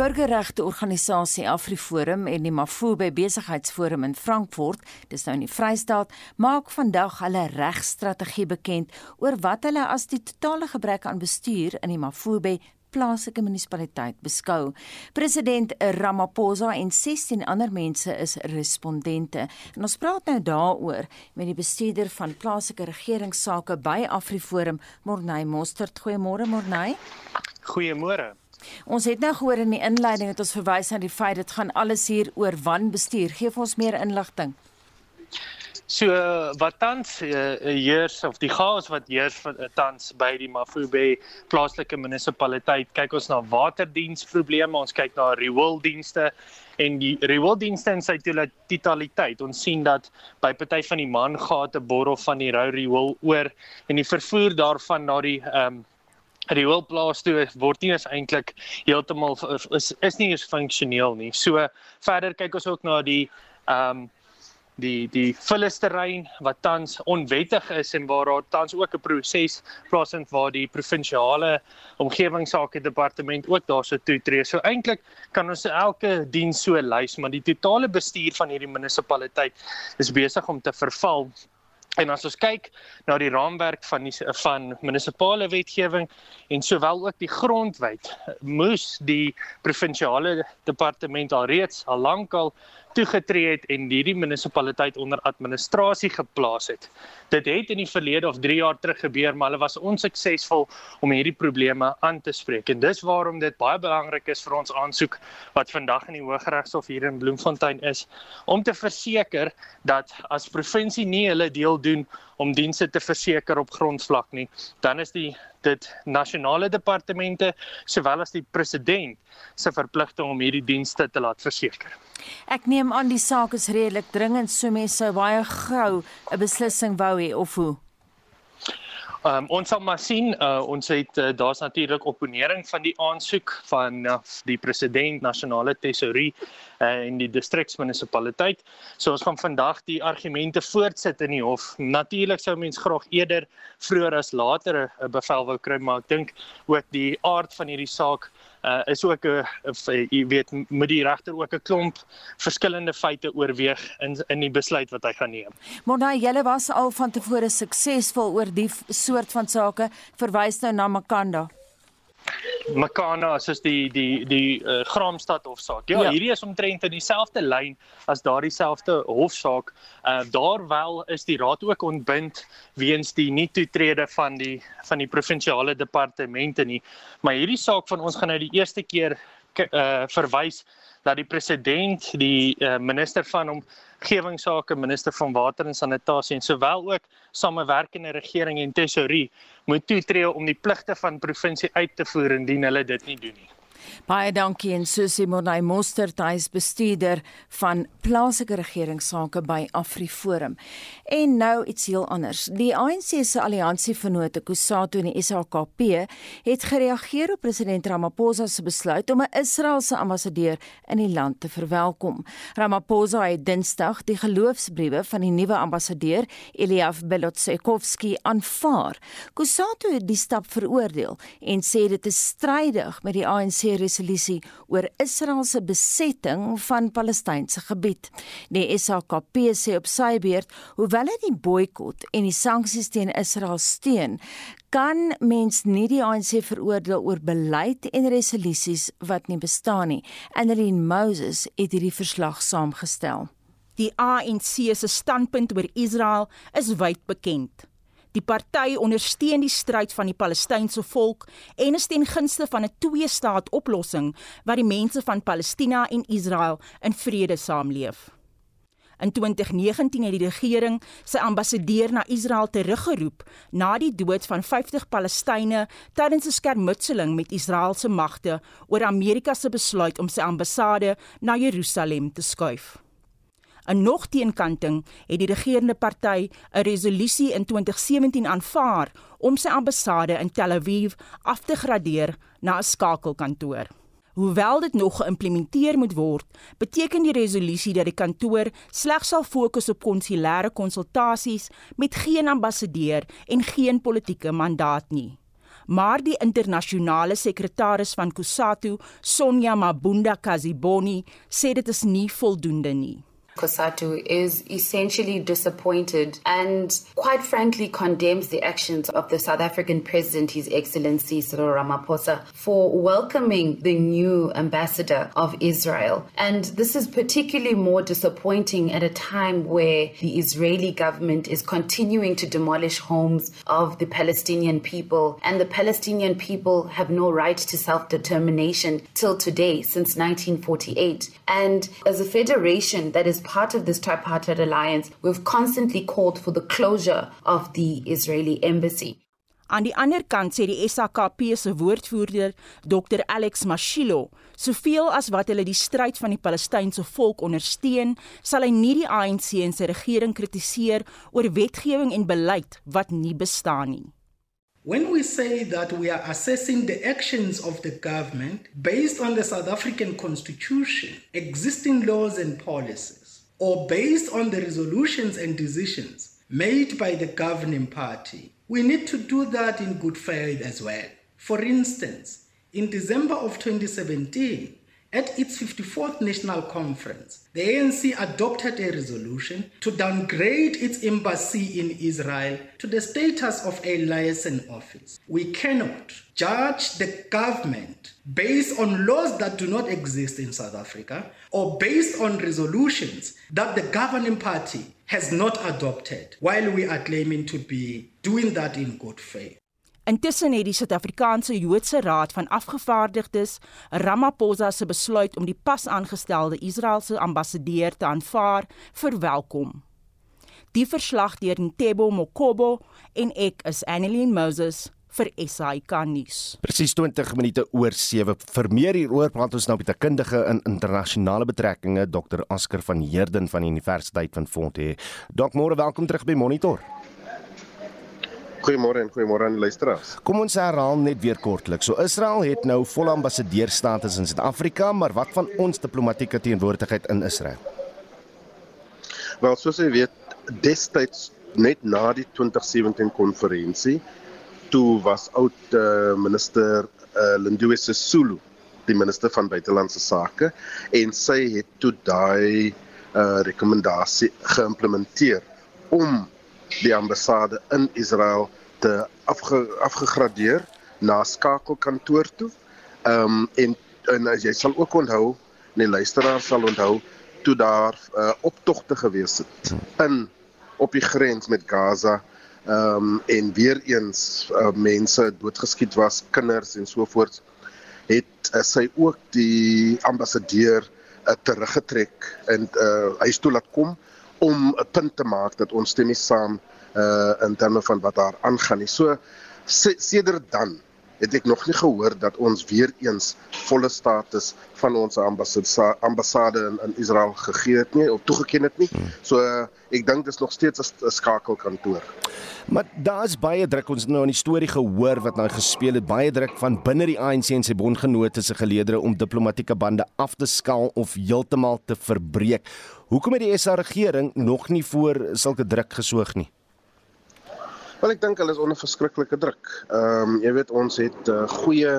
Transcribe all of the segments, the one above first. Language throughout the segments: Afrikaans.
burgerregte organisasie AfriForum en die Mafube besigheidsforum in Frankfurt, dis nou in die Vrystaat, maak vandag hulle regstrategie bekend oor wat hulle as die totale gebrek aan bestuur in die Mafube plaaslike munisipaliteit beskou. President Ramaphosa en 16 ander mense is respondente. En ons praat nou daaroor met die bestuurder van plaaslike regeringsake by AfriForum, Morney Mostert. Goeiemôre Morney. Goeiemôre. Ons het nou gehoor in die inleiding dat ons verwys na die feit dit gaan alles hier oor wanbestuur. Geef ons meer inligting. So wat tans uh, heers of die chaos wat heers uh, tans by die Mafube plaaslike munisipaliteit. Kyk ons na waterdiensprobleme, ons kyk na riooldienste en die riooldienste in sy totaliteit. Ons sien dat by party van die mangate borrel van die rou riool oor en die vervoer daarvan na die ehm um, rioolplaas toe word nie eens eintlik heeltemal is is nie eens funksioneel nie. So verder kyk ons ook na die ehm um, die die vullisterrein wat tans onwettig is en waar daar tans ook 'n proses plaasvind waar die provinsiale omgewingsake departement ook daarso toetree. So eintlik kan ons elke diens so lys, maar die totale bestuur van hierdie munisipaliteit is besig om te verval En as ons kyk na die raamwerk van die van munisipale wetgewing en sowel ook die grondwet, moes die provinsiale departement al reeds al lankal toegetree het en hierdie munisipaliteit onder administrasie geplaas het. Dit het in die verlede of 3 jaar terug gebeur, maar hulle was onsuksesvol om hierdie probleme aan te spreek. En dis waarom dit baie belangrik is vir ons aansoek wat vandag in die Hooggeregshof hier in Bloemfontein is om te verseker dat as provinsie nie hulle deel doen om dienste te verseker op grondvlak nie, dan is die dit nasionale departemente sowel as die president se verpligting om hierdie dienste te laat verseker. Ek neem aan die saak is redelik dringend, so mense sou baie gou 'n beslissing wou hê of hoe. Um, ons sal maar sien uh, ons het uh, daar's natuurlik opponering van die aansoek van uh, die president nasionale tesourie uh, en die distriksmunisipaliteit. So ons gaan vandag die argumente voortsit in die hof. Natuurlik sou mens graag eerder vroeër as later 'n bevel wou kry, maar ek dink ook die aard van hierdie saak uh, is ook 'n jy weet moet die regter ook 'n klomp verskillende feite oorweeg in in die besluit wat hy gaan neem. Maar nou julle was al van tevore suksesvol oor die soort van sake verwys nou na Makanda. Makana soos die die die uh, Graamsstad hofsaak. Ja, ja, hierdie is omtrent in dieselfde lyn as daardie selfde hofsaak. Uh daar wel is die raad ook ontbind weens die nie toetrede van die van die provinsiale departemente nie. Maar hierdie saak van ons gaan nou die eerste keer uh verwys dat die president, die uh, minister van omgewingsake, minister van water en sanitasie en sowel ook samewerkende regering en tesourie moet toetree om die pligte van provinsie uit te voer indien hulle dit nie doen nie. Baie dankie en Susie Monay Mostert, hy is bestuurder van plaaslike regeringsake by AfriForum. En nou iets heel anders. Die ANC se alliansievennote Kusatu en die SHKP het gereageer op president Ramaphosa se besluit om 'n Israeliese ambassadeur in die land te verwelkom. Ramaphosa het Dinsdag die geloofsbriewe van die nuwe ambassadeur Eliav Belotsekovski aanvaar. Kusatu het die stap veroordeel en sê dit is strydig met die ANC resolusie oor Israel se besetting van Palestynse gebied. Die SHKP sê op sy beurt, hoewel dit die boikot en die sanksies teen Israel steun, kan mens nie die ANC veroordeel oor beleid en resolusies wat nie bestaan nie. Annelien Moses het hierdie verslag saamgestel. Die ANC se standpunt oor Israel is wyd bekend. Die party ondersteun die stryd van die Palestynse volk en is ten gunste van 'n twee-staat-oplossing waar die mense van Palestina en Israel in vrede saamleef. In 2019 het die regering sy ambassadeur na Israel teruggeroep na die dood van 50 Palestynë tydens 'n skermutseling met Israeliese magte oor Amerika se besluit om sy ambassade na Jerusalem te skuif. 'n nog teenkanting het die regerende party 'n resolusie in 2017 aanvaar om sy ambassade in Tel Aviv af te gradeer na 'n skakelkantoor. Hoewel dit nog geïmplementeer moet word, beteken die resolusie dat die kantoor slegs sal fokus op konsulêre konsultasies met geen ambassadeur en geen politieke mandaat nie. maar die internasionale sekretaris van COSATU, Sonja Mabunda Kaziboni, sê dit is nie voldoende nie. COSATU is essentially disappointed and quite frankly condemns the actions of the South African President, His Excellency Cyril Ramaphosa, for welcoming the new ambassador of Israel. And this is particularly more disappointing at a time where the Israeli government is continuing to demolish homes of the Palestinian people, and the Palestinian people have no right to self determination till today, since 1948. And as a federation that is part of this tripartite alliance, we've constantly called for the closure of the Israeli embassy. Aan die ander kant sê die SAKP se woordvoerder, Dr Alex Mashilo, soveel as wat hulle die stryd van die Palestynse volk ondersteun, sal hy nie die ANC en sy regering kritiseer oor wetgewing en beleid wat nie bestaan nie. When we say that we are assessing the actions of the government based on the South African Constitution, existing laws and policies, or based on the resolutions and decisions made by the governing party, we need to do that in good faith as well. For instance, in December of 2017, At its 54th National Conference, the ANC adopted a resolution to downgrade its embassy in Israel to the status of a liaison office. We cannot judge the government based on laws that do not exist in South Africa or based on resolutions that the governing party has not adopted while we are claiming to be doing that in good faith. Intussen het die Suid-Afrikaanse Joodse Raad van Afgevaardigdes Ramaphosa se besluit om die pas aangestelde Israeliese ambassadeur te aanvaar verwelkom. Die verslag deur Ntebo Mokobo en ek is Annelien Moses vir SAK nuus. Presies 20 minute oor 7. Vir meer hieroor praat ons nou met 'n kundige in internasionale betrekkinge, Dr. Asker van Heerden van die Universiteit van Fontaine. Dok môre welkom terug by Monitor. Goeiemôre en goeiemôre aan die luisteraars. Kom ons herhaal net weer kortliks. So Israel het nou volle ambassadeurstatus in Suid-Afrika, maar wat van ons diplomatieke teenwoordigheid in Israel? Wel, soos jy weet, destyds net na die 2017 konferensie, toe was oud uh, minister uh, Lindiwe Sisulu die minister van buitelandse sake en sy het toe daai uh, rekomendasie geïmplementeer om die ambassade in Israel te afge, afgegradeer na skakelkantoor toe. Ehm um, en en as jy sal ook onthou, nee luisteraars sal onthou toe daar uh, optogte gewees het in op die grens met Gaza ehm um, en weer eens uh, mense doodgeskiet was, kinders en so voort het uh, sy ook die ambassadeur uh, teruggetrek en uh, hy stoel laat kom om 'n punt te maak dat ons stem nie saam uh in terme van wat daar aangaan nie. So sedert dan het ek nog nie gehoor dat ons weer eens volle status van ons ambassade ambassade in, in Israel gegee het nie of toegeken het nie. So uh, ek dink dis nog steeds 'n skakelkantoor. Maar daar's baie druk ons nou in die storie gehoor wat nou gespeel het baie druk van binne die ANC en sy bondgenote se geleedere om diplomatieke bande af te skaal of heeltemal te verbreek. Hoekom het die SA regering nog nie voor sulke druk gesoog nie? Wel ek dink hulle is onder verskriklike druk. Ehm um, jy weet ons het uh, goeie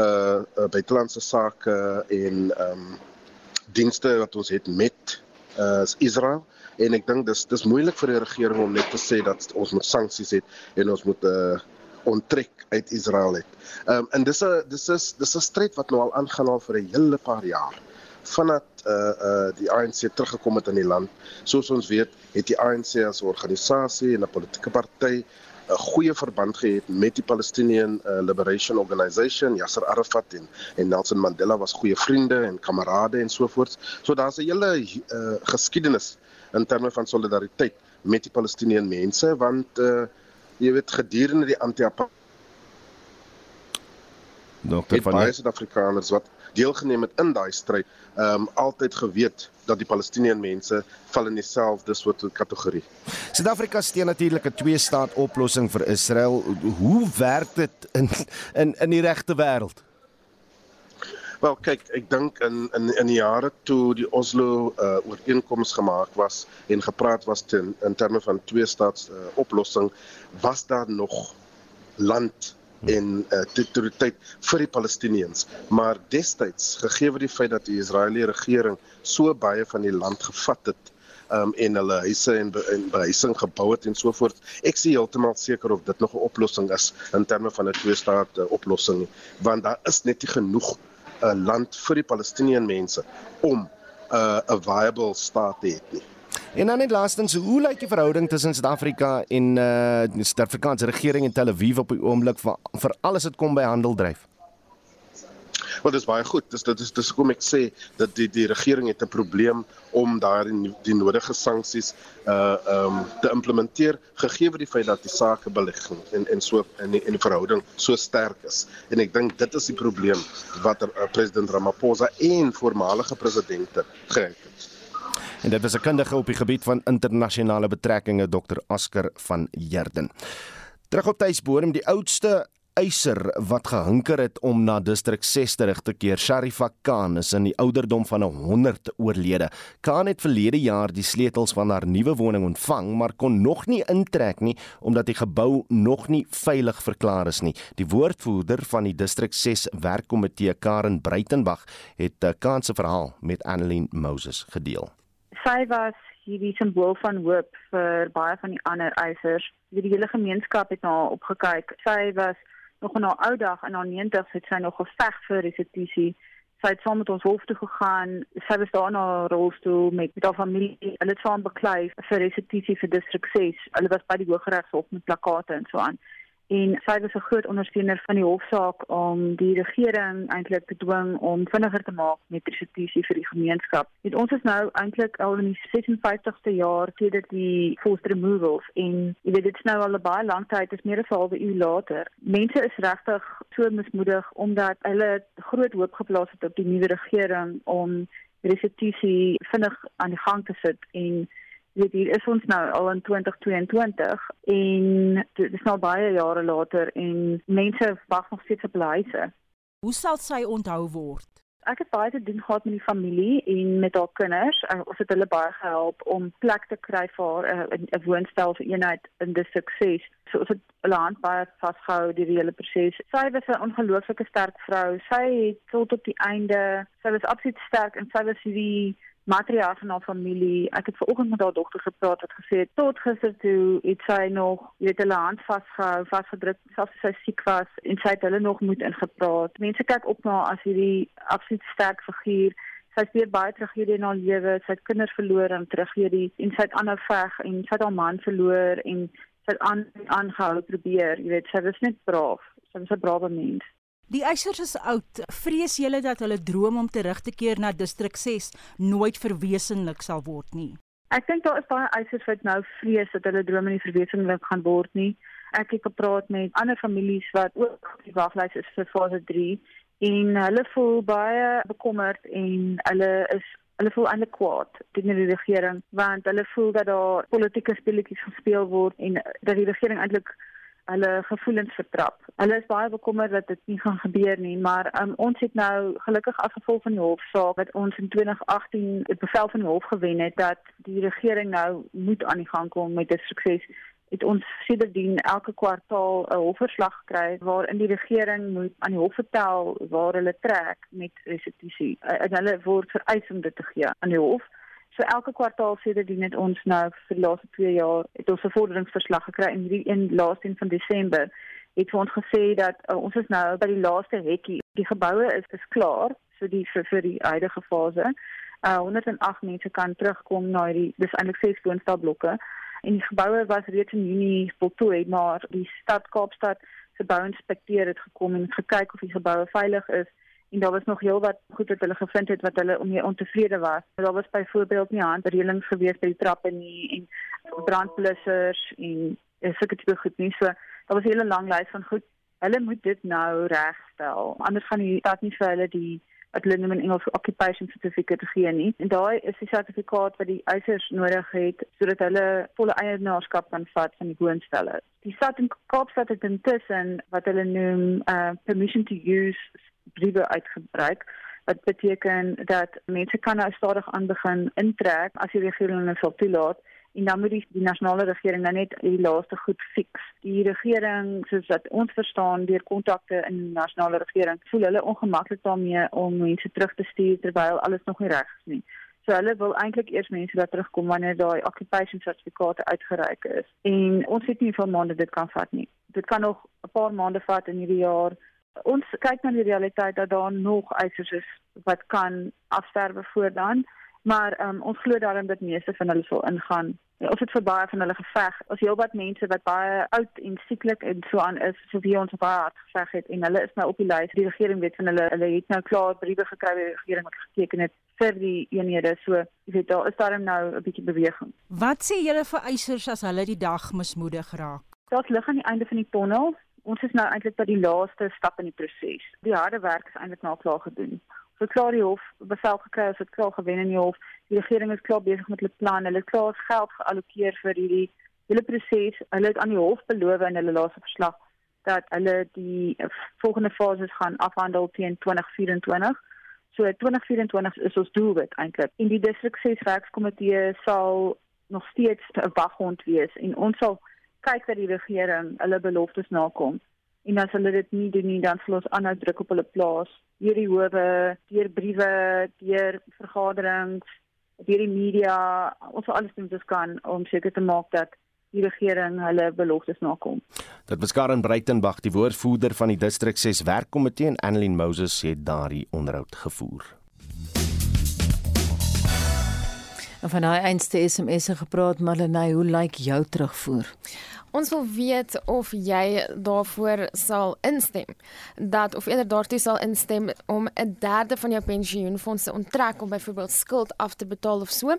uh buitelandse sake en ehm um, dienste wat ons het met uh Israel en ek dink dis dis moeilik vir die regering om net te sê dat ons moet sanksies het en ons moet uh onttrek uit Israel het. Ehm um, en dis 'n dis is dis 'n stryd wat nou al aangaan al vir 'n hele paar jaar vandat uh uh die ANC teruggekom het in die land. Soos ons weet, het die ANC as 'n organisasie en 'n politieke party 'n goeie verband gehad met die Palestinian uh, Liberation Organization, Yasser Arafat en, en Nelson Mandela was goeie vriende en kamerade en so voort. So daar's 'n hele uh, geskiedenis in terme van solidariteit met die Palestiniese mense want uh jy weet gedurende die anti-apartheid Dokter van baie Suid-Afrikaners wat deelgeneem het in daai stryd, ehm um, altyd geweet dat die Palestiniese mense val in dieselfde soort kategorie. Suid-Afrika steun natuurlik 'n twee-staat oplossing vir Israel. Hoe werk dit in in in die regte wêreld? Wel kyk, ek dink in in in die jare toe die Oslo uh, ooreenkoms gemaak was en gepraat was ten, in terme van twee-staats uh, oplossing, was daar nog land en uh, territorialiteit vir die Palestiniërs. Maar destyds, gegee die feit dat die Israeliese regering so baie van die land gevat het um, en hulle huise en, be, en behuising gebou het en so voort. Ek sien heeltemal seker of dit nog 'n oplossing is in terme van 'n twee-staat uh, oplossing nie, want daar is net nie genoeg 'n uh, land vir die Palestiniese mense om 'n uh, viable staat te hê nie. En dan net laastens, hoe lyk die verhouding tussen Suid-Afrika en uh die Suid-Afrikaanse regering in Tel Aviv op die oomblik vir vir alles wat kom by handeldryf? Wel dis baie goed. Dis dit is dis hoekom ek sê dat die die regering het 'n probleem om daar die, die nodige sanksies uh um te implementeer gegee die feit dat die sakebelegging en en so in die, in die verhouding so sterk is. En ek dink dit is die probleem wat uh, president Ramaphosa en voormalige presidente gehad het. En dit was 'n kundige op die gebied van internasionale betrekkinge Dr. Asker van Jerden. Terug op tuisbodem, die oudste eiser wat gehinker het om na distrik 6 terug te keer, Sharifa Khan, is in die ouderdom van 100 oorlede. Khan het verlede jaar die sleutels van haar nuwe woning ontvang, maar kon nog nie intrek nie omdat die gebou nog nie veilig verklaar is nie. Die woordvoerder van die distrik 6 werkkomitee, Karen Breitenberg, het eh, Khan se verhaal met Annelien Moses gedeel. Sy was hierdie simbool van hoop vir baie van die ander eisers. Die hele gemeenskap het na haar opgekyk. Sy was nog in haar ou dag in haar 90's het sy nog geveg vir restituisie. Sy het saam met ons hof toe gegaan. Sy was daar in haar rolstoel met met haar familie. Hulle het saam beklei vir restituisie vir distrik 6. Hulle was by die Hooggeregshof met plakate en so aan en sy was 'n groot ondersteuner van die hofsaak om die regering eintlik te dwing om vinniger te maak met restituisie vir die gemeenskap. En ons is nou eintlik al in die 56ste jaar sedert die forced removals en jy weet dit is nou al 'n baie lang tyd, dit is meer as 'n halwe eeu later. Mense is regtig so mismoedig omdat hulle groot hoop geplaas het op die nuwe regering om restituisie vinnig aan die gang te sit en weet hier is ons nou al in 2022 en dit is nou baie jare later en mense wag nog steeds op huise. Hoe sal sy onthou word? Ek het baie te doen gehad met die familie en met haar kinders. Ons het hulle baie gehelp om plek te kry vir haar eh, 'n woonstel vir eenheid in die sukses. So ons het hulle hand baie vasgehou die hele proses. Sy was 'n ongelooflike sterk vrou. Sy het tot op die einde, sy was absoluut sterk en sy was hierdie matriarg van haar familie. Ek het vanoggend met haar dogter gepraat wat gesê het tot gister toe het sy nog, jy weet, hulle hand vasgehou, vasgedruk selfs sy siek was en sy het hulle nog moet ingepraat. Mense kyk op na as hierdie absoluut sterk figuur. Sy het baie tragedie in haar lewe, sy het kinders verloor en tragedie en sy het aanhou veg en sy het haar man verloor en sy het aan aangehou probeer, jy weet, sy was net braaf. Sy was 'n brawe mens. Die eisers is oud. Vrees julle dat hulle droom om terug te keer na distrik 6 nooit verwesenlik sal word nie? Ek dink daar is baie eisers wat nou vrees dat hulle drome nie verwesenlik gaan word nie. Ek het gepraat met ander families wat ook op die waglys is vir fase 3 en hulle voel baie bekommerd en hulle is hulle voel eintlik kwaad teen die regering want hulle voel dat daar politieke speletjies gespeel word en dat die regering eintlik hulle gevoelens vertrap. Hulle is baie bekommerd dat dit nie gaan gebeur nie, maar um, ons het nou gelukkig afgevolg van die hofsaak wat ons in 2018 het bevel van die hof gewen het dat die regering nou moet aan die gang kom met 'n sukses het ons sedertdien elke kwartaal 'n hofverslag gekry waarin die regering moet aan die hof vertel waar hulle trek met restituisie. En hulle word vereis om dit te gee aan die hof. So elke kwartaal sedert dit net ons nou vir die laaste 2 jaar het ons 'n vorderingsverslag gekry en hierdie een laaste een van Desember het vir ons gesê dat uh, ons is nou by die laaste hekkie. Die geboue is is klaar so die vir, vir die huidige fase. Uh 108 mense kan terugkom na die dis eintlik ses woonstelblokke en die geboue was reeds in Junie voltooi maar die stad Kaapstad se bouinspekteur het gekom en gekyk of die geboue veilig is en daar was nog heel wat goed wat hulle gevind het wat hulle ontevrede was. Daar was byvoorbeeld nie handreëlings gewees by die trappe nie en brandblussers en sulke tipe goed nie. So daar was 'n hele lang lys van goed. Hulle moet dit nou regstel. Anders gaan die stad nie vir hulle die wat hulle noem in Engels occupation certificate gee nie. En daai is die sertifikaat wat die eisers nodig het sodat hulle volle eienaarskap kan vat van die woonstelle. Die stad in Kaapstad het intussen wat hulle noem uh permission to use briewe uitgebreek wat beteken dat mense kan nou stadig aan begin intrek as die regering hulle sal toelaat en dan moet die, die nasionale regering nou net die laaste goed fix. Die regering, soos wat ons verstaan deur kontakte in die nasionale regering, voel hulle ongemaklik daarmee om mense terug te stuur terwyl alles nog nie reg is nie. So hulle wil eintlik eers mense laat terugkom wanneer daai occupation sertifikate uitgereik is. En ons weet nie hoeveel maande dit kan vat nie. Dit kan nog 'n paar maande vat in hierdie jaar. Ons kyk na die realiteit dat daar nog eisers is wat kan afsterwe voor dan maar um, ons glo daarin dat meeste van hulle sal ingaan. Ons het vir baie van hulle geveg. Ons heelwat mense wat baie oud en sieklik en so aan is, so wie ons baie hard geveg het en hulle is nou op die lys. Die regering weet van hulle. Hulle het nou klaar briewe gekry by die regering wat geteken het vir die eenhede. So, jy weet daar is daar nou 'n bietjie beweging. Wat sê julle vir eisers as hulle die dag mismoedig raak? Daar's lig aan die einde van die tonnel. Ons is nou eintlik by die laaste stap in die proses. Die harde werk is eintlik nou klaar gedoen so klaar die hof bevel gekry as dit klaar gewen in die hof. Die regering is klaar besig met hulle plan. Hulle het klaar geld geallokeer vir hierdie hele proses. Hulle het aan die hof beloof in hulle laaste verslag dat hulle die volgende fases gaan afhandel teen 2024. So 2024 is ons doelwit eintlik. En die distrik 6 werkskomitee sal nog steeds 'n waghond wees en ons sal kyk dat die regering hulle beloftes nakom. En as hulle dit nie doen nie, dan sal ons aanhou druk op hulle plaas deur die howe, deur briewe, deur vergaderings, deur die media, ons sal alles doen wat ons kan om seker te maak dat die regering hulle beloftes nakom. Dit was Karen Breitenberg, die woordvoerder van die distrik 6 werkkomitee en Annelien Moses het daardie onderhoud gevoer. En van daai einste SMS se gepraat, Marlenae, hoe lyk jou terugvoer? Ons wil weet of jy daarvoor sal instem dat of eerder daartoe sal instem om 'n derde van jou pensioenfonds te onttrek om byvoorbeeld skuld af te betaal of so.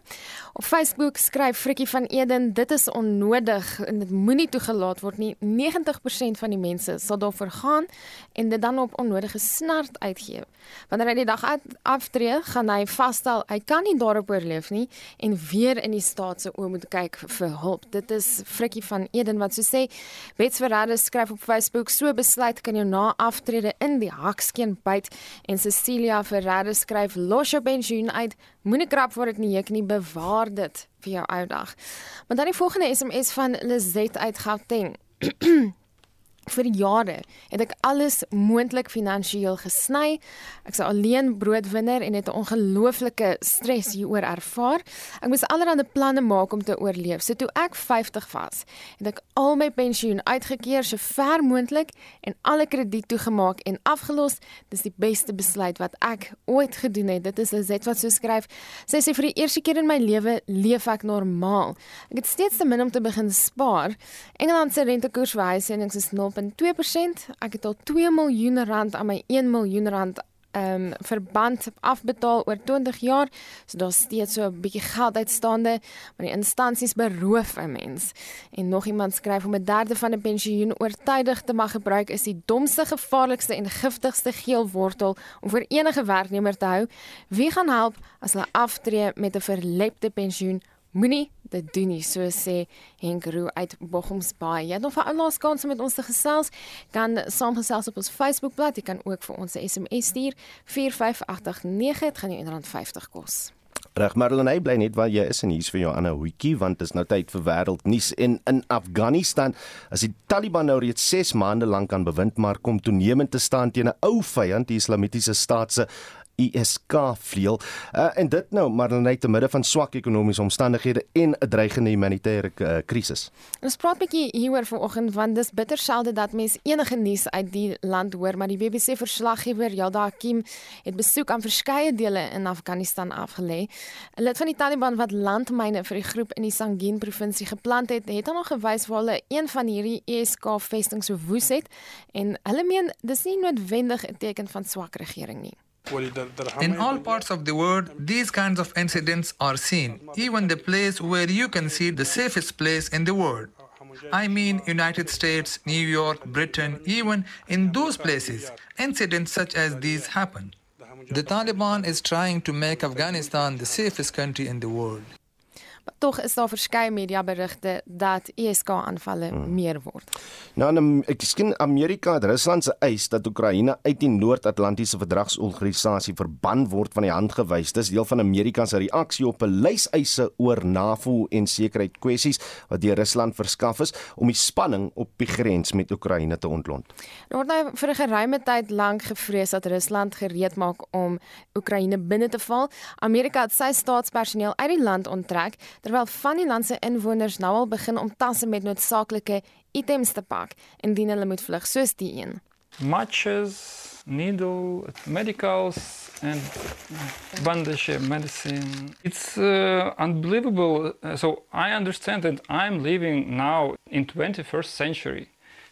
Op Facebook skryf Frikkie van Eden, dit is onnodig en dit moenie toegelaat word nie. 90% van die mense sal daarvoor gaan en dit dan op onnodige snert uitgee. Wanneer hy die dag aftree, gaan hy vasstel hy kan nie daarop oorleef nie en weer in die staat se oë moet kyk vir hulp. Dit is Frikkie van Eden wat so sê Bets Ferreira skryf op Facebook so besluit kan jou na aftrede in die hakskeen byt. En Cecilia Ferreira skryf los jou pensioen uit. Moenie krap voor dit nie. Juk nie bewaar dit vir jou ou dag. Maar dan die volgende SMS van Lizet uit Gauteng vir jare het ek alles moontlik finansiëel gesny. Ek's 'n alleen broodwinner en het 'n ongelooflike stres hieroor ervaar. Ek moes allerlei planne maak om te oorleef. So toe ek 50 was, het ek al my pensioen uitgekeer so ver moontlik en alle krediet toegemaak en afgelos. Dis die beste besluit wat ek ooit gedoen het. Dit is Lizet wat so skryf. Sy sê vir die eerste keer in my lewe leef ek normaal. Ek het steeds te min om te begin spaar. Engeland se rentekoers vir huishoudings is 0 0.2%. Ek het al 2 miljoen rand aan my 1 miljoen rand ehm um, verband afbetaal oor 20 jaar. So daar's steeds so 'n bietjie geld uitstaande, maar die instansies beroof 'n mens. En nog iemand skryf om 'n derde van 'n pensioen oortydig te mag gebruik is die domste, gevaarlikste en giftigste geelwortel om vir enige werknemer te hou. Wie gaan help as hulle aftree met 'n verlepte pensioen? Moenie dit doen nie, so sê Henk Roo uit Bochumsbaai. Jy het nog 'n aanlaas kans om met ons te gesels. Kan saamgesels op ons Facebookblad. Jy kan ook vir ons 'n SMS stuur 45889. Dit gaan jou R1.50 kos. Reg Marlene, bly net waar jy is en hier's vir jou ander hoetjie want dit is nou tyd vir wêreldnuus en in Afghanistan as die Taliban nou reeds 6 maande lank aan bewind maar kom toenemend te staan teen 'n ou vyand, die Islamitiese staat se ISK vleuel. Uh, en dit nou maar net te midde van swak ekonomiese omstandighede en 'n dreigende humanitêre uh, krisis. Ons praat 'n bietjie hieroor vanoggend want dis bitter selde dat mense enige nuus uit die land hoor, maar die BBC verslaggewer Yalda Hakim het besoek aan verskeie dele in Afghanistan afgelê. 'n Lid van die Taliban wat landmyne vir die groep in die Sangin provinsie geplant het, het dan nog gewys waar hulle een van hierdie ISK vestingse so woes het en hulle meen dis nie noodwendig 'n teken van swak regering nie. In all parts of the world, these kinds of incidents are seen, even the place where you can see the safest place in the world. I mean United States, New York, Britain, even in those places, incidents such as these happen. The Taliban is trying to make Afghanistan the safest country in the world. Tog is daar verskeie mediaberigte dat ESK-aanvalle hmm. meer word. Nou, ek skien Amerika het Rusland se eis dat Oekraïne uit die Noord-Atlantiese Verdragsorganisasie verban word van die hand gewys. Dis deel van Amerika se reaksie op 'n lys eise oor NAVO en sekerheid kwessies wat deur Rusland verskaf is om die spanning op die grens met Oekraïne te ontlont. Daar word nou vir 'n geruime tyd lank gevrees dat Rusland gereed maak om Oekraïne binne te val. Amerika het sy staatspersoneel uit die land onttrek terwyl van die land se inwoners nou al begin om tasse met noodsaaklike items te pak indien hulle moet vlug soos die een. Matches needle, medicals, and bandage medicine. It's uh, unbelievable. Uh, so I understand that I'm living now in 21st century.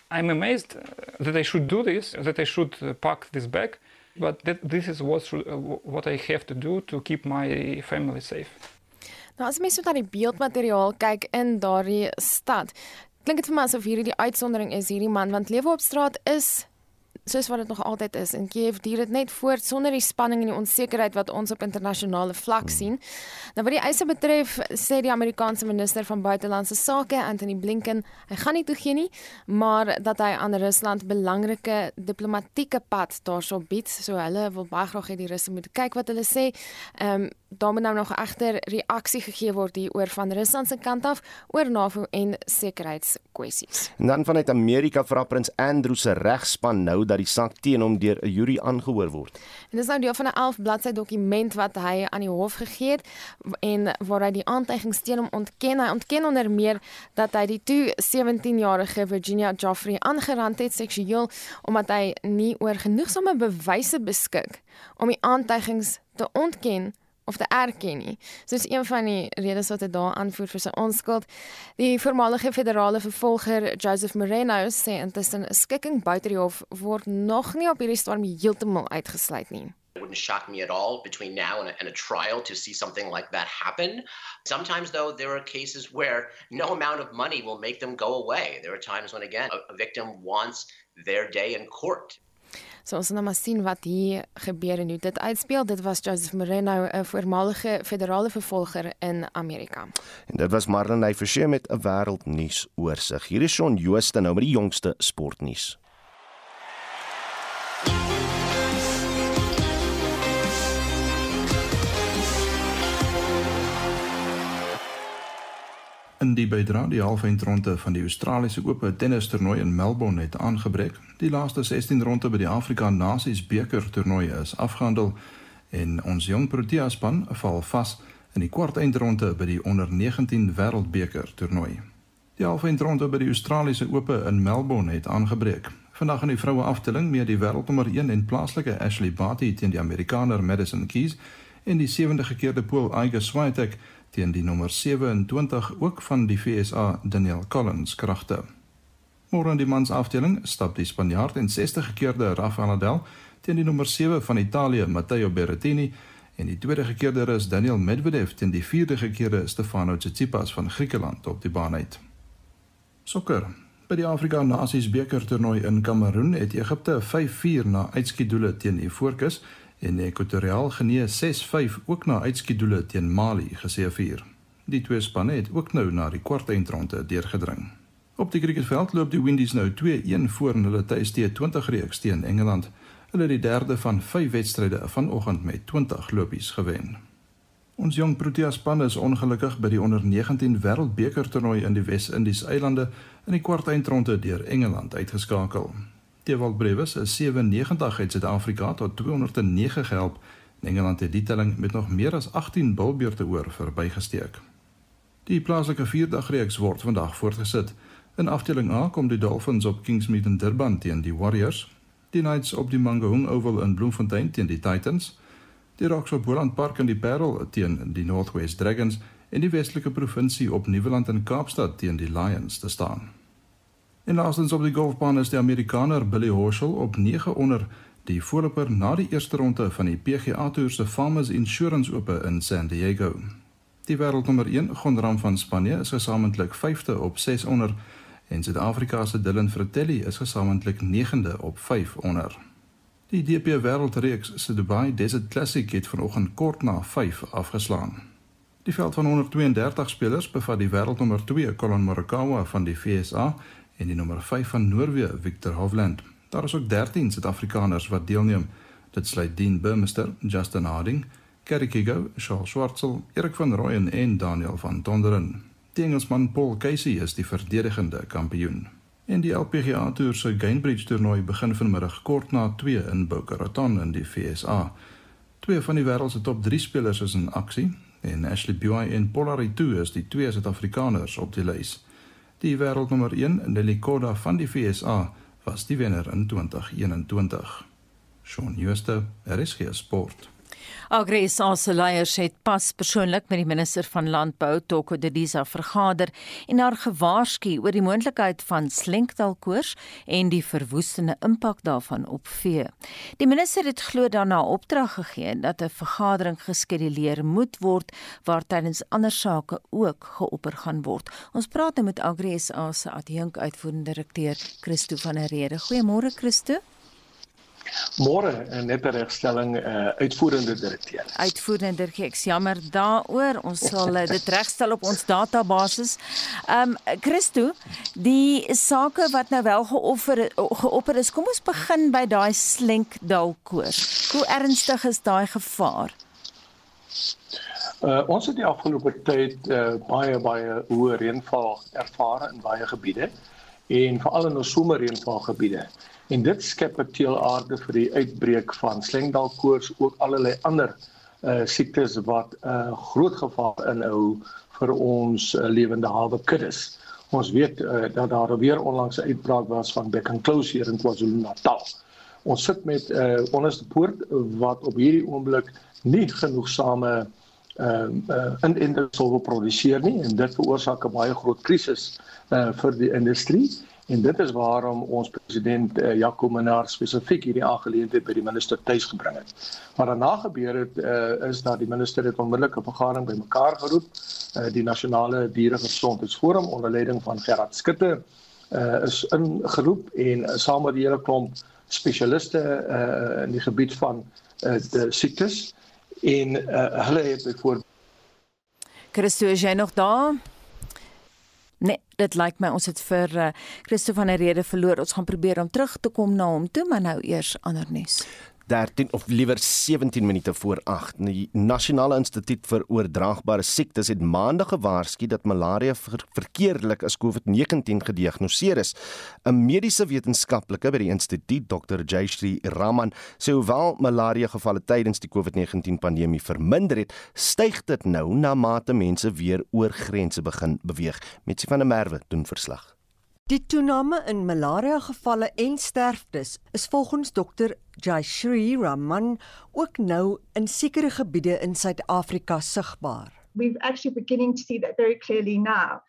I'm amazed that I should do this, that I should uh, pack this bag, but that this is what, uh, what I have to do to keep my family safe. Nou as mens so na die beeldmateriaal kyk in daardie stad, klink dit vir my asof hierdie die uitsondering is hierdie man want lewe op straat is soos wat dit nog altyd is en Kiev duur dit net voort sonder die spanning en die onsekerheid wat ons op internasionale vlak hmm. sien. Nou wat die eise betref, sê die Amerikaanse minister van buitelandse sake, Anthony Blinken, hy gaan nie toegee nie, maar dat hy aan Rusland belangrike diplomatieke pad daarso bied, so hulle wil baie graag hê die Russe moet kyk wat hulle sê. Ehm um, daar moet nou nog egter reaksie gegee word hier oor van Rusland se kant af oor NAVO en sekuriteitskwessies. En dan vanuit Amerika vra prins Andrew se regspan nou dat die saak teen hom deur 'n jury aangehoor word. En dis nou deel van 'n 11 bladsy dokument wat hy aan die hof gegee het en waar hy die aantuigings teen hom ontken. Hy ontken onder meer dat hy die toe 17-jarige Virginia Joffrey aangerand het seksueel omdat hy nie oor genoegsame bewyse beskik om die aantuigings te ontken of te erken nie. So dis een van die redes wat hy daar aanvoer vir sy onskuld. Die voormalige federale vervolger Joseph Moreno sê intussen 'n skikking buite die hof word nog nie op hierdie stadium heeltemal uitgesluit nie. It wouldn't shock me at all between now and a, and a trial to see something like that happen. Sometimes, though, there are cases where no amount of money will make them go away. There are times when, again, a, a victim wants their day in court. So ons nou maar sien wat hier gebeur en hoe dit uitspeel. Dit was Joseph Moreno, 'n voormalige federale vervolger in Amerika. En dit was Marlene Forsie met 'n wêreldnuus oorsig. Hier is Shaun Jooste nou met die jongste sportnuus. In die bydra die halfeindronde van die Australiese Ope tennis toernooi in Melbourne het aangebreek. Die laaste 16 ronde by die Afrika Nasies beker toernooi is afgehandel en ons jong Protea span val vas in die kwart eindronde by die onder 19 wêreldbeker toernooi. Die halfeindronde by die Australiese Ope in Melbourne het aangebreek. Vandag in die vroue afdeling mee die wêreldnommer 1 en plaaslike Ashley Barty teen die Amerikaner Madison Keys en die sewende gekeerde Pool Iga Swiatek teen die nommer 27 ook van die FSA Daniel Collins kragte. Môre in die mans afdeling stap die Spanjaard en 60 gekeerde Rafael Nadal teen die nommer 7 van Italië Matteo Berrettini en die tweede gekeerde is Daniel Medvedev teen die vierde gekeerde Stefano Tsitsipas van Griekeland op die baan uit. Sokker. By die Afrika Nasies beker toernooi in Kameroen het Egipte 5-4 na uitskietdoele teen Ivoorkus en Ekwatoriaal Genee 6-5 ook na uitskietdoele teen Mali geseëvier. Die twee spanne het ook nou na die kwartfinale deurgedring. Op die cricketveld loop die Windies nou 2-1 voor in hulle tuiste 20 reeks teen Engeland. Hulle het die derde van 5 wedstryde vanoggend met 20 lopies gewen. Ons jong Protea span is ongelukkig by die onder 19 wêreldbeker toernooi in die Wes-Indiese eilande in die kwartfinale deur Engeland uitgeskakel. Tewald Brewes is 97 uit Suid-Afrika tot 209 gehelp. Engeland het die telling met nog meer as 18 bilbeurte oor verbygesteek. Die plaaslike vierdagreeks word vandag voortgesit. In afdeling A kom die Dolphins op Kingsmead in Durban teen die Warriors, die Knights op die Mangaung Oval in Bloemfontein teen die Titans, die Rocks op Boland Park in die Parel teen die Northwest Dragons en die Weselike Provinsie op Nieuweland in Kaapstad teen die Lions te staan. En laastens op die golfbaan is die Amerikaner Billy Horschel op 9 onder die voorloper na die eerste ronde van die PGA Tour se Farmers Insurance Ope in San Diego. Die wêreldnommer 1 Gondram van Spanje is gesamentlik 5de op 6 onder en Suid-Afrika se Dylan Fratelli is gesamentlik 9de op 5 onder. Die DP Wêreldreeks se Dubai Desert Classic het vanoggend kort na 5 afgeslaan. Die veld van 132 spelers bevat die wêreldnommer 2 Colin Morikawa van die VSA en die nommer 5 van Noorwe Victor Hovland. Daar is ook 13 Suid-Afrikaners wat deelneem. Dit sluit Dean Burmester, Justin Harding, Kerry Kigo, Charles Schwartzel, Erik van Rooyen en Daniel van Tonderen. Die Engelsman Paul Casey is die verdedigende kampioen. En die LPGA Tour se Gainbridge toernooi begin vanmiddag kort na 2 in Boca Raton in die VSA. Twee van die wêreld se top 3 spelers is in aksie en Ashley Buy en Polari 2 is die twee Suid-Afrikaners op die lys. Die wêreldnommer 1, Nelly Korda van die VSA, was die wenner in 2021. Shaun Schuster, RSG Sport. Agresa se leiers het pas persoonlik met die minister van Landbou, Toko Dedisa, vergader en haar gewaarsku oor die moontlikheid van slenktalkoors en die verwoestende impak daarvan op vee. Die minister het glo daarna opdrag gegee dat 'n vergadering geskeduleer moet word waar tydens ander sake ook geopper gaan word. Ons praat nou met Agresa se adjunk uitvoerende direkteur Christo van der Rede. Goeiemôre Christo. Môre eh, net 'n regstelling uh, uitvoerende direkteur. Uitvoerende direkteur, ek jammer daaroor. Ons sal uh, dit regstel op ons database. Ehm um, Christo, die sake wat nou wel geoffer geopper is, kom ons begin by daai slenkdalkoor. Hoe ernstig is daai gevaar? Uh, ons het die afgelope tyd uh, baie baie hoë reënval ervaar in baie gebiede en veral in ons somerreënvalgebiede en dit skep 'n teelaarde vir die uitbreek van slengdalkoors ook allerlei ander uh siektes wat 'n uh, groot gevaar inhou vir ons uh, lewende hawe kuddes. Ons weet uh, dat daar weer onlangs 'n uitbraak was van bekkenklous hier in KwaZulu-Natal. Ons sit met 'n uh, onderste poort wat op hierdie oomblik nie genoegsame ehm uh, uh, in industrie wil produseer nie en dit veroorsaak 'n baie groot krisis uh vir die industrie. En dit is waarom ons president uh, Jaco Minnar spesifiek hierdie aangeleentheid by die minister tuis gebring het. Wat daarna gebeur het uh, is dat die minister het onmiddellik 'n vergadering bymekaar geroep, uh, die nasionale dieregesondheidsforum onder leiding van Gerard Skutte uh, is ingeroep en uh, saam met die hele klomp spesialiste uh, in die gebied van uh, die siektes en uh, hulle het byvoorbeeld Christo, is jy nog daar? Nee, dit lyk my ons het vir uh, Christo van der Rede verloor. Ons gaan probeer om terug te kom na hom toe, maar nou eers ander nuus. 13 of liewer 17 minute voor 8. Die Nasionale Instituut vir Oordraagbare Siektes het maandag gewaarsku dat malaria ver verkeerdelik as COVID-19 gediagnoseer is. 'n Mediese wetenskaplike by die instituut, Dr. Jayshri Raman, sê hoewel malaria gevalle tydens die COVID-19 pandemie verminder het, styg dit nou na mate mense weer oor grense begin beweeg. Metsi van der Merwe doen verslag. Die toename in malaria gevalle en sterftes is volgens dokter Jayshri Raman ook nou in sekere gebiede in Suid-Afrika sigbaar. We're actually beginning to see that very clearly now.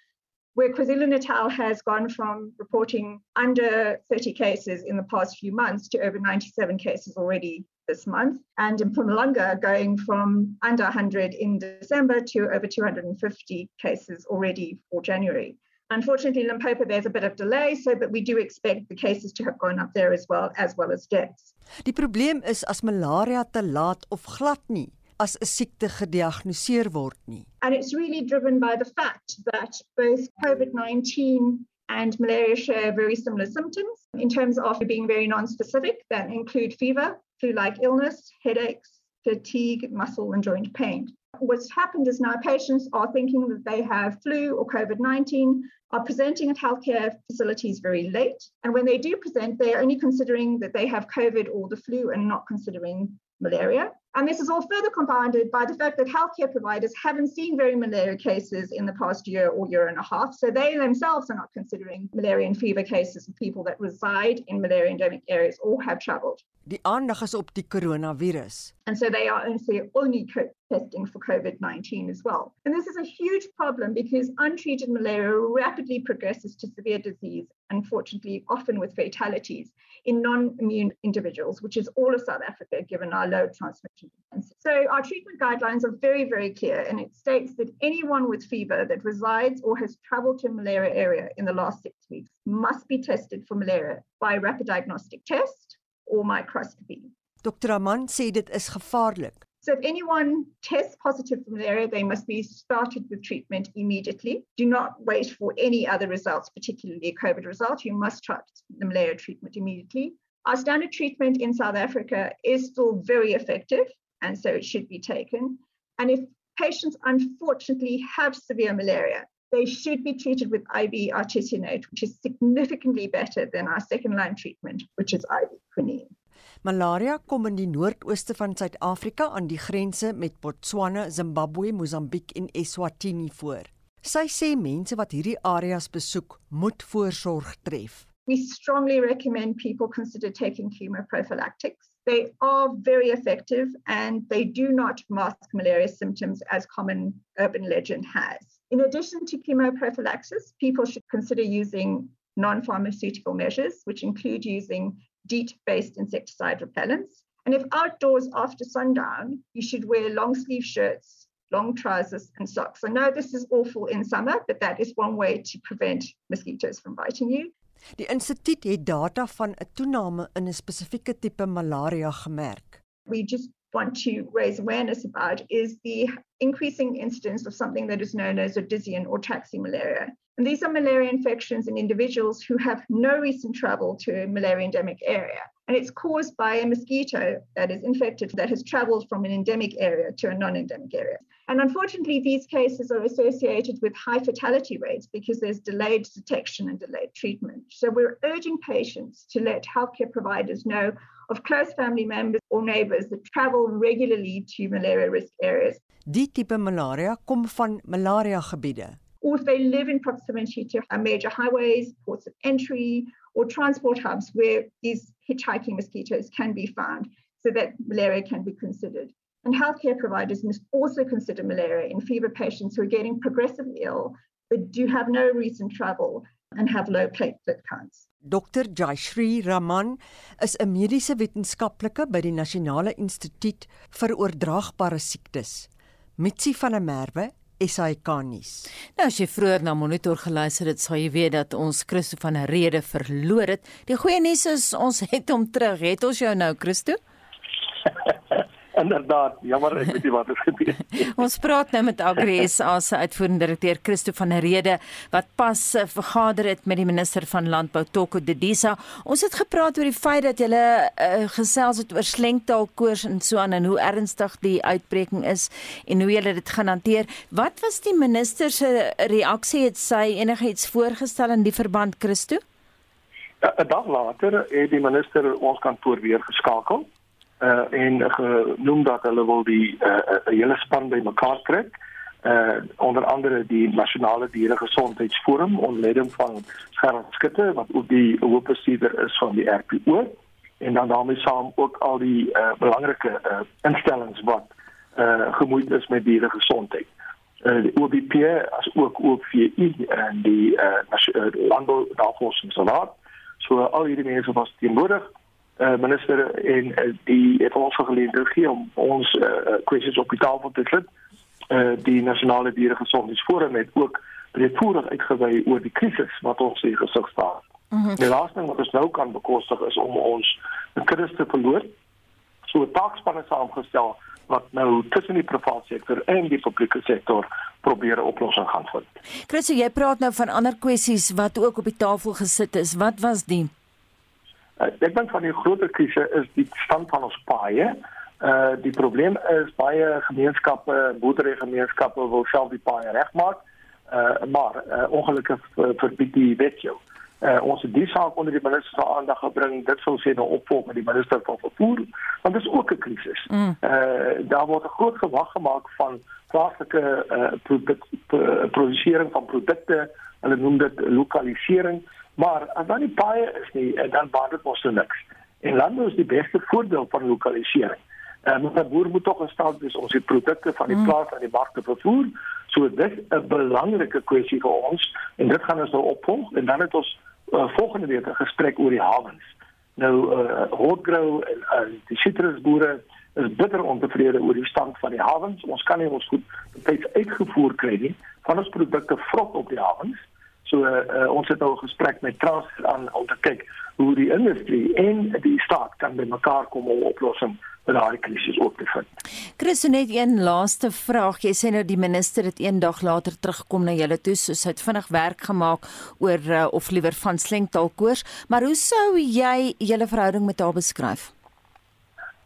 Where KwaZulu-Natal has gone from reporting under 30 cases in the past few months to over 97 cases already this month, and in Mpumalanga going from under 100 in December to over 250 cases already for January. Unfortunately, in Limpopo, there's a bit of delay, so but we do expect the cases to have gone up there as well, as well as deaths. Die probleem is as malaria te laat of glad nie as 'n siekte gediagnoseer word nie. And it's really driven by the fact that both COVID-19 and malaria share very similar symptoms in terms of being very non-specific that include fever, flu-like illness, headaches, fatigue, muscle and joint pain. What's happened is now patients are thinking that they have flu or COVID 19, are presenting at healthcare facilities very late. And when they do present, they are only considering that they have COVID or the flu and not considering malaria. And this is all further compounded by the fact that healthcare providers haven't seen very malaria cases in the past year or year and a half. So they themselves are not considering malaria and fever cases of people that reside in malaria endemic areas or have traveled. Die aandag is op die coronavirus. And so they are only, only testing for COVID 19 as well. And this is a huge problem because untreated malaria rapidly progresses to severe disease, unfortunately, often with fatalities in non immune individuals, which is all of South Africa given our low transmission. So, our treatment guidelines are very, very clear, and it states that anyone with fever that resides or has traveled to a malaria area in the last six weeks must be tested for malaria by a rapid diagnostic test or microscopy. Dr. Aman sê dit is gevaarlik So if anyone tests positive for malaria, they must be started with treatment immediately. Do not wait for any other results, particularly a COVID result. You must start the malaria treatment immediately. Our standard treatment in South Africa is still very effective, and so it should be taken. And if patients unfortunately have severe malaria, they should be treated with IV artesunate, which is significantly better than our second line treatment, which is IV quinine. Malaria kom in die noordooste van Suid-Afrika aan die grense met Botswana, Zimbabwe, Mosambiek en Eswatini voor. Sy sê mense wat hierdie areas besoek, moet voorsorg tref. We strongly recommend people consider taking chemoprophylactics. They are very effective and they do not mask malaria symptoms as common urban legend has. In addition to chemoprophylaxis, people should consider using non pharmaceutical measures, which include using DEET based insecticide repellents. And if outdoors after sundown, you should wear long sleeve shirts, long trousers, and socks. I know this is awful in summer, but that is one way to prevent mosquitoes from biting you. Die instituut het data van 'n toename in 'n spesifieke tipe malaria gemerk. We just want to raise awareness about is the increasing incidence of something that is known as a Odyssean or taxi malaria. And these are malaria infections in individuals who have no recent travel to a malaria endemic area. And it's caused by a mosquito that is infected that has traveled from an endemic area to a non endemic area. And unfortunately, these cases are associated with high fatality rates because there's delayed detection and delayed treatment. So we're urging patients to let healthcare providers know of close family members or neighbors that travel regularly to malaria risk areas. Die tipe malaria kom van malaria gebiede. Or if they live in proximity to uh, major highways, ports of entry, or transport hubs where these hitchhiking mosquitoes can be found so that malaria can be considered. And healthcare providers must also consider malaria in fever patients who are getting progressively ill but do have no recent travel and have low platelet counts. Dr. Jayshri Raman is 'n mediese wetenskaplike by die Nasionale Instituut vir Oordraagbare Siektes. Mitsi van der Merwe SAK nuus. Nou as jy vroeër na monitor geluister het, sal jy weet dat ons Christo van 'n rede verloor het. Die goeie nuus is ons het hom terug. Het ons jou nou, Christo? Inderdaad, jammer ek weet nie wat het gebeur. Ons praat nou met Agres as uitvoerende direkteur Christo van der Rede wat pas eh, vergader het met die minister van Landbou Toko Dedisa. Ons het gepraat oor die feit dat hulle uh, gesels het oor slengtaalkoors en so aan en hoe ernstig die uitbreking is en hoe hulle dit gaan hanteer. Wat was die minister se reaksie het sy enigiets voorgestel in die verband Christo? Ja, 'n Dag later het die minister ons kantoor weer geskakel uh, en genoem dat hulle wil die uh, uh, hele span bymekaar trek. Uh onder andere die nasionale diere gesondheidsforum onder leiding van Gerard Skutte wat ook die hoofbestuurder is van die RPO en dan daarmee saam ook al die uh, belangrike uh, instellings wat uh gemoeid is met diere gesondheid. Uh die OBP as ook OVI en die uh landbou navorsingsraad so al hierdie mense was teenwoordig uh, minister en uh, die het ons geleentheid gegee om ons uh, kwessies op die tafel te sit. Uh, die nasionale dieregesondheidsforum het ook breedvoerig uitgewy oor die krisis wat ons hier gesig staan. Mm -hmm. Die laaste ding wat ons nou kan bekostig is om ons kuddes te verloor. So 'n taakspan is saamgestel wat nou tussen die private sektor en die publieke sektor probeer 'n oplossing gaan vind. Chris, jy praat nou van ander kwessies wat ook op die tafel gesit is. Wat was die? Uh, ek dink van die groter krisis is die stand van ons paaie. Uh die probleem is baie gemeenskappe, boerderygemeenskappe wil self die paaie regmaak. Uh maar uh, ongelukkig verbied die wet jou. Uh ons het die saak onder die minister se aandag gebring. Dit sou sê nou opvolg met die minister van vervoer, want dit is ook 'n krisis. Mm. Uh daar word 'n groot gewag gemaak van plaaslike uh produk, produsering van produkte. Hulle noem dit lokalisering. Maar as dan nie paaie is nie, eh, dan baat dit mos niks. En landbou is die beste voorbeeld van lokalisering. En uh, 'n boer moet tog in staat wees om sy produkte van die mm. plaas aan die mark te vervoer. So dit is 'n belangrike kwessie vir ons en dit gaan ons nou opvolg en dan het ons uh, volgende week 'n gesprek oor die hawens. Nou uh, Hotgrow en uh, die sitrusboere is bitter ontevrede oor die stand van die hawens. Ons kan nie ons goed betyds uitgevoer kry nie van ons produkte vrot op die hawens. So uh, ons het al gesprek met Trans aan om te kyk hoe die industrie en die staat kan by mekaar kom om 'n oplossing met daardie krisis op te vind. Chris, net een laaste vraag. Jy sê nou die minister het eendag later teruggekom na julle toe, soos hy het vinnig werk gemaak oor uh, of liewer van slengtaalkoors, maar hoe sou jy julle verhouding met haar beskryf?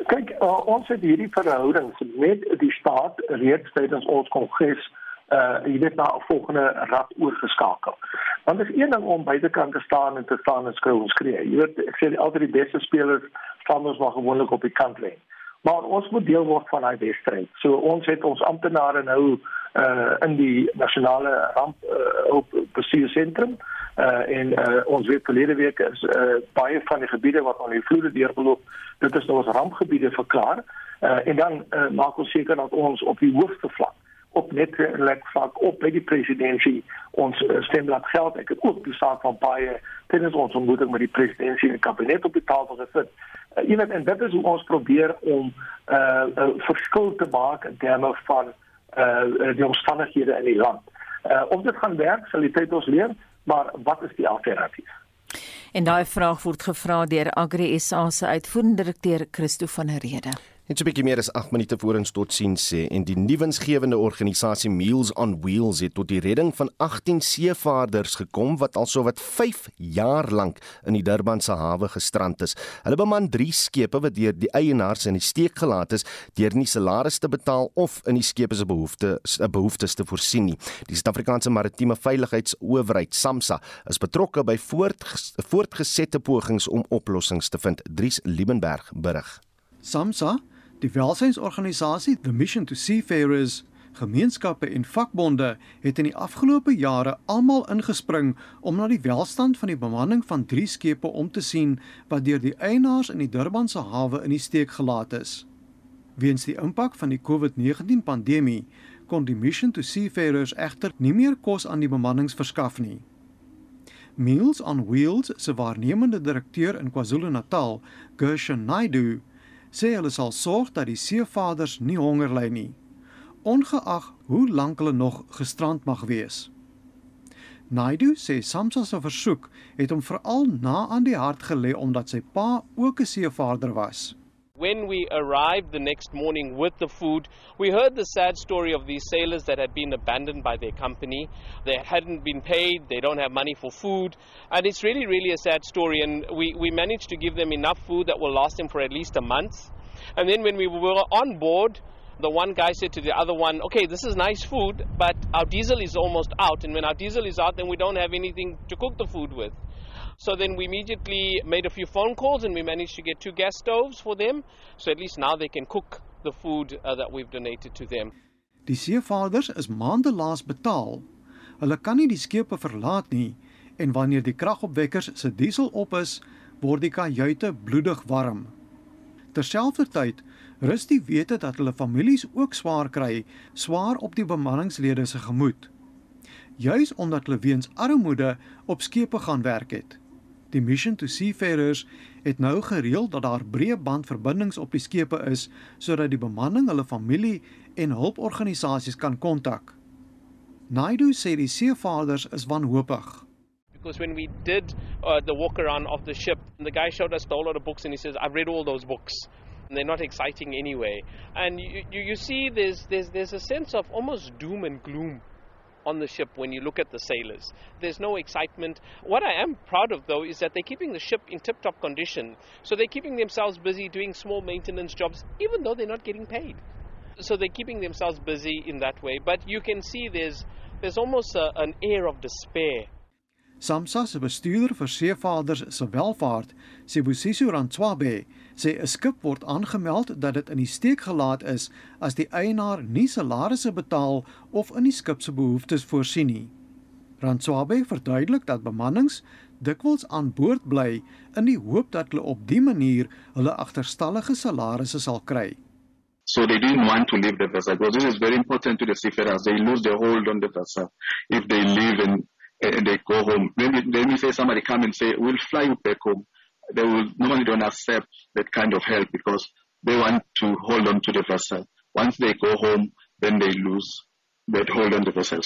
Kyk, uh, ons het hierdie verhouding met die staat reeds tydens ons kongres uh jy weet na 'n volgende rad oorgeskakel. Want dit is een ding om buitekant te staan en te staan en skreeu en skree. Jy weet ek sê altyd die beste spelers staan ons maar gewoonlik op die kant lê. Maar ons moet deel word van daai wedstryd. So ons het ons amptenare nou uh in die nasionale ramp uh, op bestuursentrum uh en uh, ons weet verlede week is uh baie van die gebiede wat aan die vloede deurgeloop, dit is nou as rampgebiede verklaar. Uh en dan uh, maak ons seker dat ons op die hoogste vlak op netlek vlak op by die presidentskap ons uh, stem laat geld. Ek het ook die saak van baie tydens ons ontmoeting met die presidentskap en kabinet op die tafel gesit. Uh, jy weet en dit is hoe ons probeer om 'n uh, uh, verskil te maak in terme van uh die omstandighede in die land. Uh of dit gaan werk, sal die tyd ons leer, maar wat is die alternatief? En daai vraag word gevra deur Agri SA se uitvoerende direkteur Christo van der Rede. Net so 'n bietjie meer as 8 minute voor ons tot sien sê en die nuwensgewende organisasie Meals on Wheels het tot die redding van 18 seevaarders gekom wat al sowat 5 jaar lank in die Durbanse hawe gestrand is. Hulle beman 3 skepe wat deur die eienaars in die steek gelaat is deur nie salarisse te betaal of in die skepe se behoeftes behoeftes te voorsien nie. Die Suid-Afrikaanse Maritieme Veiligheidsowerheid SAMSA is betrokke by voortges voortgesette pogings om oplossings te vind. Dries Liebenberg berig. SAMSA Die welsynsorganisasie The Mission to Seafarers, gemeenskappe en vakbonde het in die afgelope jare almal ingespring om na die welstand van die bemanning van 3 skepe om te sien wat deur die eienaars in die Durbanse hawe in die steek gelaat is. Weens die impak van die COVID-19 pandemie kon die Mission to Seafarers egter nie meer kos aan die bemannings verskaf nie. Meals on Wheels se waarnemende direkteur in KwaZulu-Natal, Gershon Naidu, sê hulle sal sorg dat die seevaders nie honger ly nie, ongeag hoe lank hulle nog gestrand mag wees. Naidu sê Samsa se versoek het hom veral na aan die hart gelê omdat sy pa ook 'n seevaarder was. When we arrived the next morning with the food, we heard the sad story of these sailors that had been abandoned by their company. They hadn't been paid, they don't have money for food, and it's really, really a sad story. And we, we managed to give them enough food that will last them for at least a month. And then when we were on board, the one guy said to the other one, Okay, this is nice food, but our diesel is almost out. And when our diesel is out, then we don't have anything to cook the food with. So then we immediately made a few phone calls and we managed to get two gas stoves for them. So at least now they can cook the food uh, that we've donated to them. Die seevaarders is maande laas betaal. Hulle kan nie die skepe verlaat nie en wanneer die kragopwekkers se diesel op is, word die kajuite bloedig warm. Terselfdertyd rus die wete dat hulle families ook swaar kry, swaar op die bemanningslede se gemoed. Juis omdat hulle weens armoede op skepe gaan werk het. Die Mission to Seafarers het nou gereël dat daar breë bandverbindings op die skepe is sodat die bemanning hulle familie en hulporganisasies kan kontak. Naidu sê die seevaarders is wanhoopig. Because when we did uh, the walk around of the ship, the guy showed us a whole lot of books and he says, I've read all those books. And they're not exciting anyway. And you, you, you see there's, there's, there's a sense of almost doom and gloom on the ship when you look at the sailors. There's no excitement. What I am proud of, though, is that they're keeping the ship in tip top condition. So they're keeping themselves busy doing small maintenance jobs, even though they're not getting paid. So they're keeping themselves busy in that way. But you can see there's, there's almost a, an air of despair. SAMSA se bestuurder vir seevaarders se welvaart, Sibusiso Rantswabe, sê 'n skip word aangemeld dat dit in die steek gelaat is as die eienaar nie salarisse betaal of in die skip se behoeftes voorsien nie. Rantswabe verduidelik dat bemannings dikwels aan boord bly in die hoop dat hulle op dië manier hulle agterstallige salarisse sal kry. So they didn't want to leave the vessel because this is very important to the seafarers. They lose their hold on the vessel if they leave and, and they go home. Maybe, maybe say somebody come and say, we'll fly you back home. They will normally don't accept that kind of help because they want to hold on to the vessel. Once they go home, then they lose that hold on the vessel.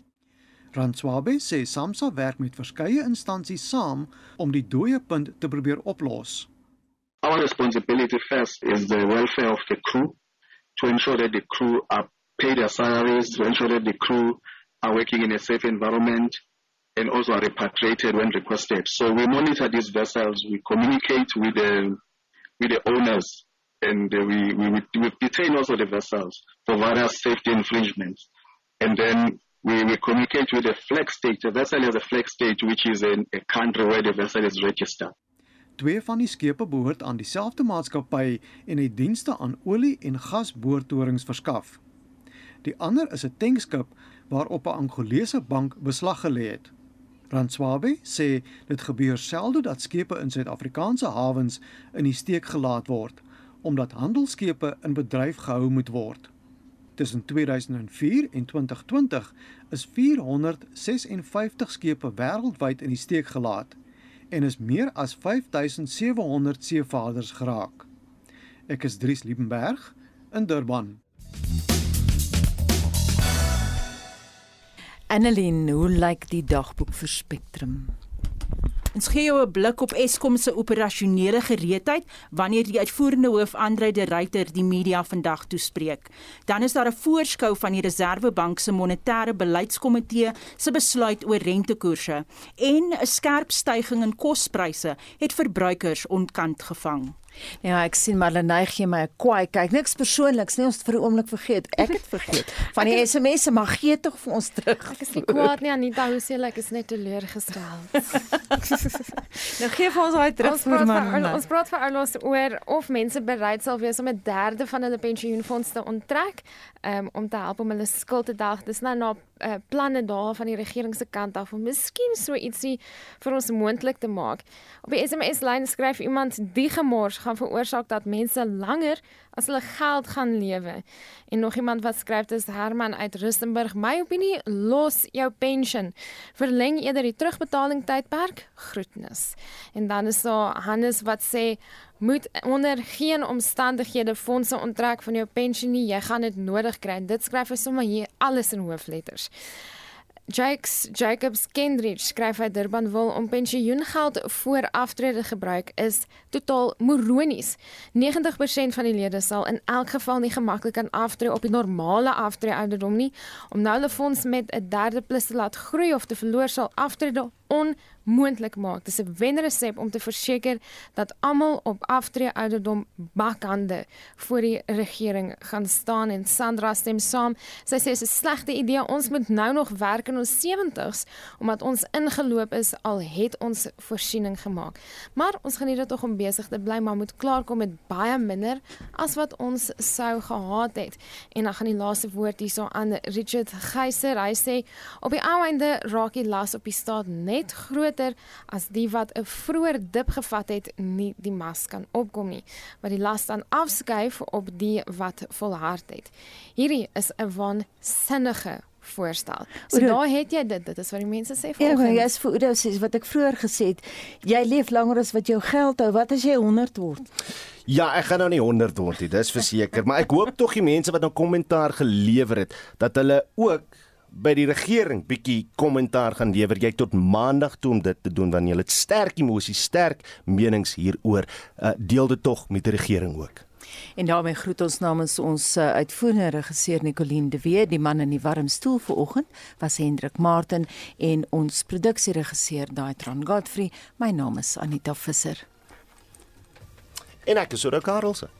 Ranswabe sê SAMSA werk met verskeie instansies saam om die dooie punt te probeer oplos. Our responsibility first is the welfare of the crew to ensure that the crew are paid their salaries, to ensure that the crew are working in a safe environment and also are repatriated when requested. So we monitor these vessels, we communicate with the, with the owners, and we, we, we detain also the vessels for various safety infringements. And then we, we communicate with the flag state. The vessel has a flag state, which is in a country where the vessel is registered. Twee van die skepe behoort aan dieselfde maatskappy en het dienste aan olie en gasboortorings verskaf. Die ander is 'n tankskip waarop 'n Angolese bank beslag gelê het. Ranswabe sê dit gebeur selde dat skepe in Suid-Afrikaanse hawens in die steek gelaat word omdat handelskepe in bedryf gehou moet word. Tussen 2004 en 2020 is 456 skepe wêreldwyd in die steek gelaat en is meer as 5700 seevaarders geraak. Ek is Dries Liebenberg in Durban. Annelien, hoe lyk die dagboek vir Spectrum? Ons gee jou 'n blik op Eskom se operasionele gereedheid wanneer die uitvoerende hoof Andre de Ruyter die media vandag toespreek. Dan is daar 'n voorskou van die Reserwebank se monetêre beleidskomitee se besluit oor rentekoerse en 'n skerp stygings in kospryse het verbruikers ontkant gevang. Ja, ek sien Marlenae gee my 'n kwaai kyk. Niks persoonliks nie, ons het vir 'n oomblik vergeet. Ek het vergeet. Van die SMS'e mag gee tog vir ons terug. Ek is nie kwaad nie, Anita, hoe sê ek is net teleurgestel. nou gee vir ons daai terug ons vir man. Ons praat vir ouers oor of mense bereid sal wees om 'n derde van hulle pensioenfonds te onttrek um, om te help om hulle skuld te dag. Dis nou na uh, planne daar van die regering se kant af om miskien so ietsie vir ons moontlik te maak. Op die SMS lyn skryf iemand die gemors gaan veroorsaak dat mense langer as hulle geld gaan lewe. En nog iemand wat skryf dis Herman uit Rustenburg, my opinie, los jou pensioen. Verleng eerder die terugbetaling tydperk. Groetnis. En dan is daar Hannes wat sê moet onder geen omstandighede fondse onttrek van jou pensioen nie. Jy gaan dit nodig kry. Dit skryf hy sommer hier alles in hoofletters. Jakes Jacobs Kendrick skryf hy Durban wil om pensioengeld voor aftrede gebruik is totaal moronies. 90% van die lede sal in elk geval nie gemaklik kan aftree op die normale aftrede ouderdom nie. Om nou hulle fonds met 'n derde plus te laat groei of te verloor sal aftrede onmoontlik maak. Dis 'n wenresep om te verseker dat almal op aftree ouderdom bakhande voor die regering gaan staan en Sandra stem saam. Sy sê dis 'n slegte idee. Ons moet nou nog werk in ons 70's omdat ons ingeloop is al het ons voorsiening gemaak. Maar ons geniet dit tog om besig te bly, maar moet klaarkom met baie minder as wat ons sou gehad het. En dan gaan die laaste woord hierso aan Richard Geyser. Hy sê op die ou einde raak die las op die staat net net groter as die wat 'n vroeër dip gevat het nie die mas kan opkom nie wat die las dan afskuif op die wat volhard het hierdie is 'n waansinnige voorstel. So Oedo, daar het jy dit, dit is wat die mense sê Ja, jy is vir Oudo sê wat ek vroeër gesê het, jy leef langer as wat jou geld hou. Wat as jy 100 word? Ja, ek gaan nou nie 100 word nie, dis verseker, maar ek hoop tog die mense wat nou kommentaar gelewer het dat hulle ook by die regering bietjie kommentaar gaan lewer jy tot maandag toe om dit te doen wanneer jy het sterk emosies, sterk menings hieroor, uh, deel dit tog met die regering ook. En daarmee groet ons namens ons uh, uitvoerende regisseur Nicoline de Wee, die man in die warm stoel vanoggend was Hendrik Martin en ons produksieregisseur Daitron Godfrey. My naam is Anita Visser. En ek is Oda Karelse.